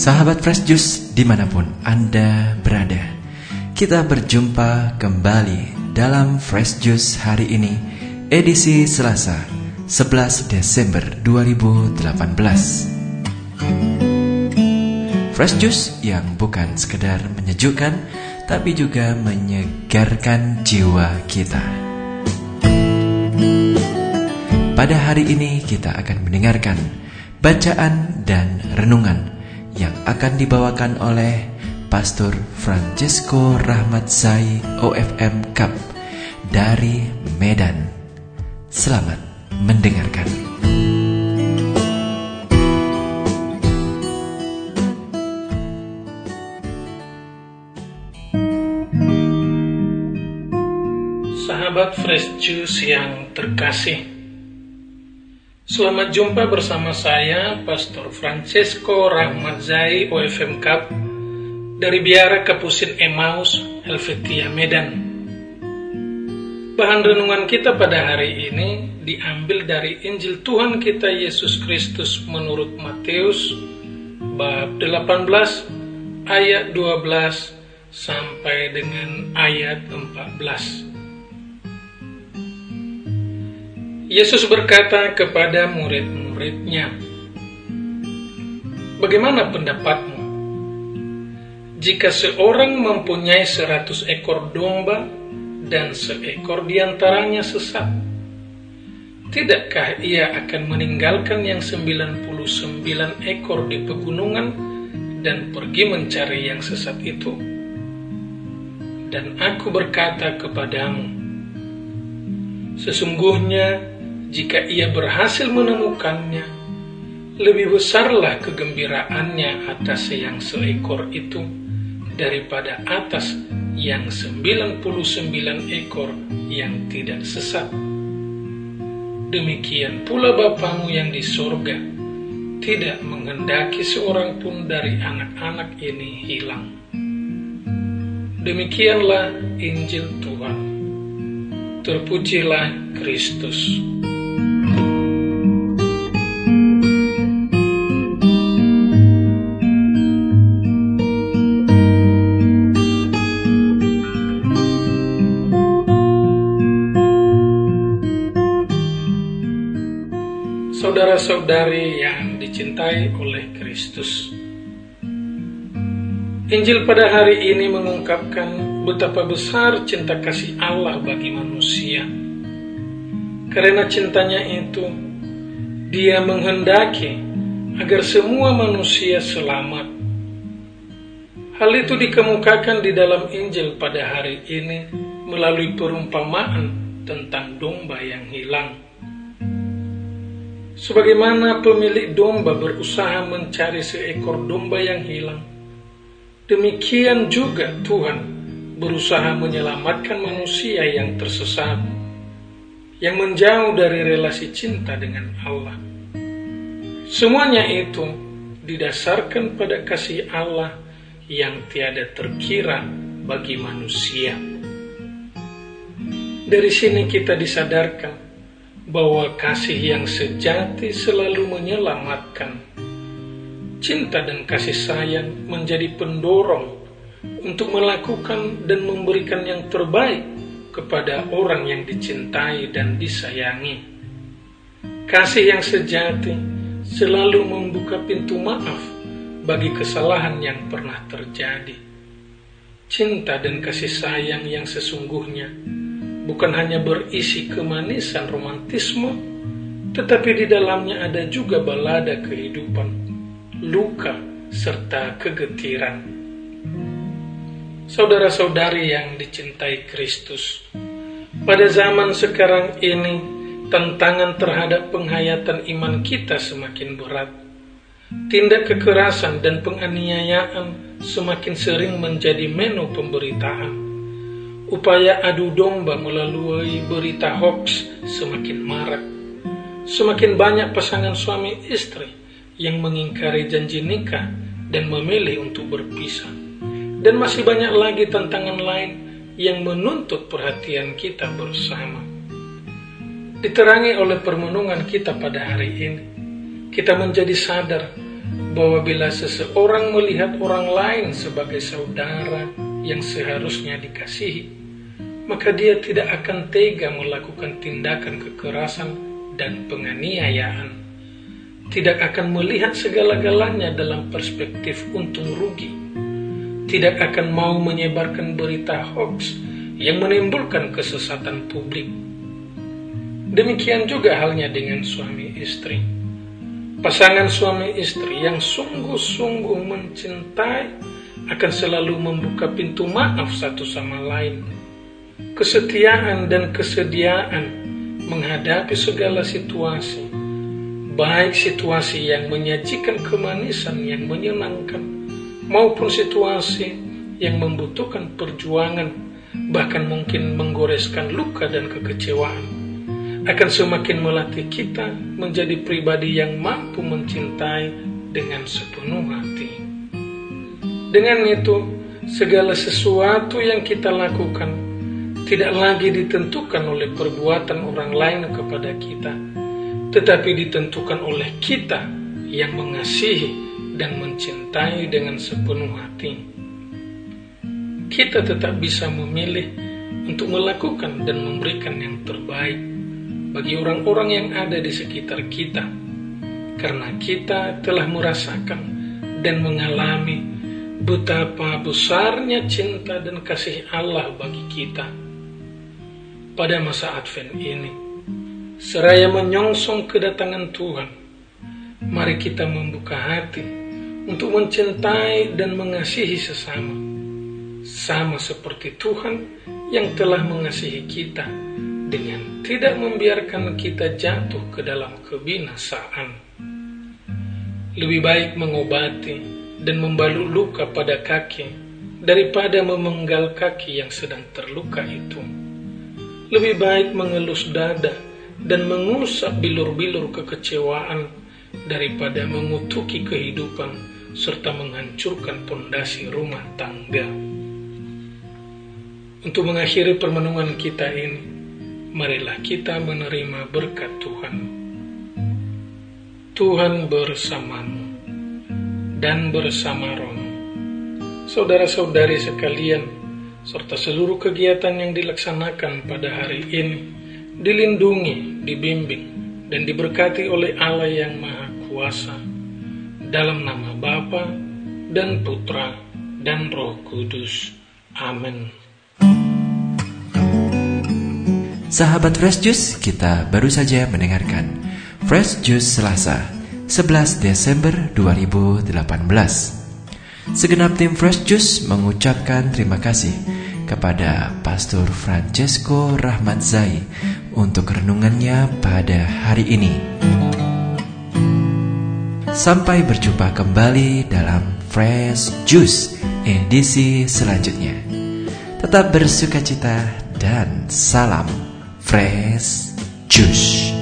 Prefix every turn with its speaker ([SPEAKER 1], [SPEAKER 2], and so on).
[SPEAKER 1] Sahabat Fresh Juice di mana pun Anda berada Kita berjumpa kembali dalam Fresh Juice hari ini Edisi Selasa 11 Desember 2018 Fresh Juice yang bukan sekedar menyejukkan Tapi juga menyegarkan jiwa kita. Pada hari ini kita akan mendengarkan bacaan dan renungan yang akan dibawakan oleh Pastor Francesco Rahmat Zai OFM Cup dari Medan. Selamat mendengarkan.
[SPEAKER 2] Sahabat Fresh Juice yang terkasih, Selamat jumpa bersama saya, Pastor Francesco Rahmat Zai OFM Cup dari Biara Kapusin Emmaus, Helvetia, Medan. Bahan renungan kita pada hari ini diambil dari Injil Tuhan kita Yesus Kristus menurut Matius bab 18 ayat 12 sampai dengan ayat 14. Yesus berkata kepada murid-muridnya, Bagaimana pendapatmu? Jika seorang mempunyai seratus ekor domba dan seekor di antaranya sesat, tidakkah ia akan meninggalkan yang 99 ekor di pegunungan dan pergi mencari yang sesat itu? Dan aku berkata kepadamu, sesungguhnya jika ia berhasil menemukannya, lebih besarlah kegembiraannya atas yang seekor itu daripada atas yang 99 ekor yang tidak sesat. Demikian pula Bapamu yang di sorga tidak menghendaki seorang pun dari anak-anak ini hilang. Demikianlah Injil Tuhan. Terpujilah Kristus. Saudara-saudari yang dicintai oleh Kristus. Injil pada hari ini mengungkapkan betapa besar cinta kasih Allah bagi manusia. Karena cintanya itu, dia menghendaki agar semua manusia selamat. Hal itu dikemukakan di dalam Injil pada hari ini melalui perumpamaan tentang domba yang hilang. Sebagaimana pemilik domba berusaha mencari seekor domba yang hilang, demikian juga Tuhan berusaha menyelamatkan manusia yang tersesat, yang menjauh dari relasi cinta dengan Allah. Semuanya itu didasarkan pada kasih Allah yang tiada terkira bagi manusia. Dari sini kita disadarkan bahwa kasih yang sejati selalu menyelamatkan. Cinta dan kasih sayang menjadi pendorong untuk melakukan dan memberikan yang terbaik kepada orang yang dicintai dan disayangi. Kasih yang sejati selalu membuka pintu maaf bagi kesalahan yang pernah terjadi. Cinta dan kasih sayang yang sesungguhnya bukan hanya berisi kemanisan romantisme, tetapi di dalamnya ada juga balada kehidupan, luka, serta kegetiran. Saudara-saudari yang dicintai Kristus, pada zaman sekarang ini tantangan terhadap penghayatan iman kita semakin berat. Tindak kekerasan dan penganiayaan semakin sering menjadi menu pemberitaan Upaya adu domba melalui berita hoax semakin marak. Semakin banyak pasangan suami istri yang mengingkari janji nikah dan memilih untuk berpisah. Dan masih banyak lagi tantangan lain yang menuntut perhatian kita bersama. Diterangi oleh permenungan kita pada hari ini, kita menjadi sadar bahwa bila seseorang melihat orang lain sebagai saudara yang seharusnya dikasihi, maka dia tidak akan tega melakukan tindakan kekerasan dan penganiayaan. Tidak akan melihat segala-galanya dalam perspektif untung rugi. Tidak akan mau menyebarkan berita hoax yang menimbulkan kesesatan publik. Demikian juga halnya dengan suami istri Pasangan suami istri yang sungguh-sungguh mencintai akan selalu membuka pintu maaf satu sama lain. Kesetiaan dan kesediaan menghadapi segala situasi, baik situasi yang menyajikan kemanisan yang menyenangkan, maupun situasi yang membutuhkan perjuangan, bahkan mungkin menggoreskan luka dan kekecewaan akan semakin melatih kita menjadi pribadi yang mampu mencintai dengan sepenuh hati. Dengan itu, segala sesuatu yang kita lakukan tidak lagi ditentukan oleh perbuatan orang lain kepada kita, tetapi ditentukan oleh kita yang mengasihi dan mencintai dengan sepenuh hati. Kita tetap bisa memilih untuk melakukan dan memberikan yang terbaik bagi orang-orang yang ada di sekitar kita, karena kita telah merasakan dan mengalami betapa besarnya cinta dan kasih Allah bagi kita. Pada masa Advent ini, seraya menyongsong kedatangan Tuhan, mari kita membuka hati untuk mencintai dan mengasihi sesama, sama seperti Tuhan yang telah mengasihi kita dengan tidak membiarkan kita jatuh ke dalam kebinasaan. Lebih baik mengobati dan membalut luka pada kaki daripada memenggal kaki yang sedang terluka itu. Lebih baik mengelus dada dan mengusap bilur-bilur kekecewaan daripada mengutuki kehidupan serta menghancurkan pondasi rumah tangga. Untuk mengakhiri permenungan kita ini, marilah kita menerima berkat Tuhan. Tuhan bersamamu dan bersama rohmu. Saudara-saudari sekalian, serta seluruh kegiatan yang dilaksanakan pada hari ini, dilindungi, dibimbing, dan diberkati oleh Allah yang Maha Kuasa, dalam nama Bapa dan Putra dan Roh Kudus. Amin.
[SPEAKER 1] Sahabat Fresh Juice, kita baru saja mendengarkan Fresh Juice Selasa, 11 Desember 2018. Segenap tim Fresh Juice mengucapkan terima kasih kepada Pastor Francesco Rahmat Zai untuk renungannya pada hari ini. Sampai berjumpa kembali dalam Fresh Juice edisi selanjutnya. Tetap bersuka cita dan salam Fresh Juice.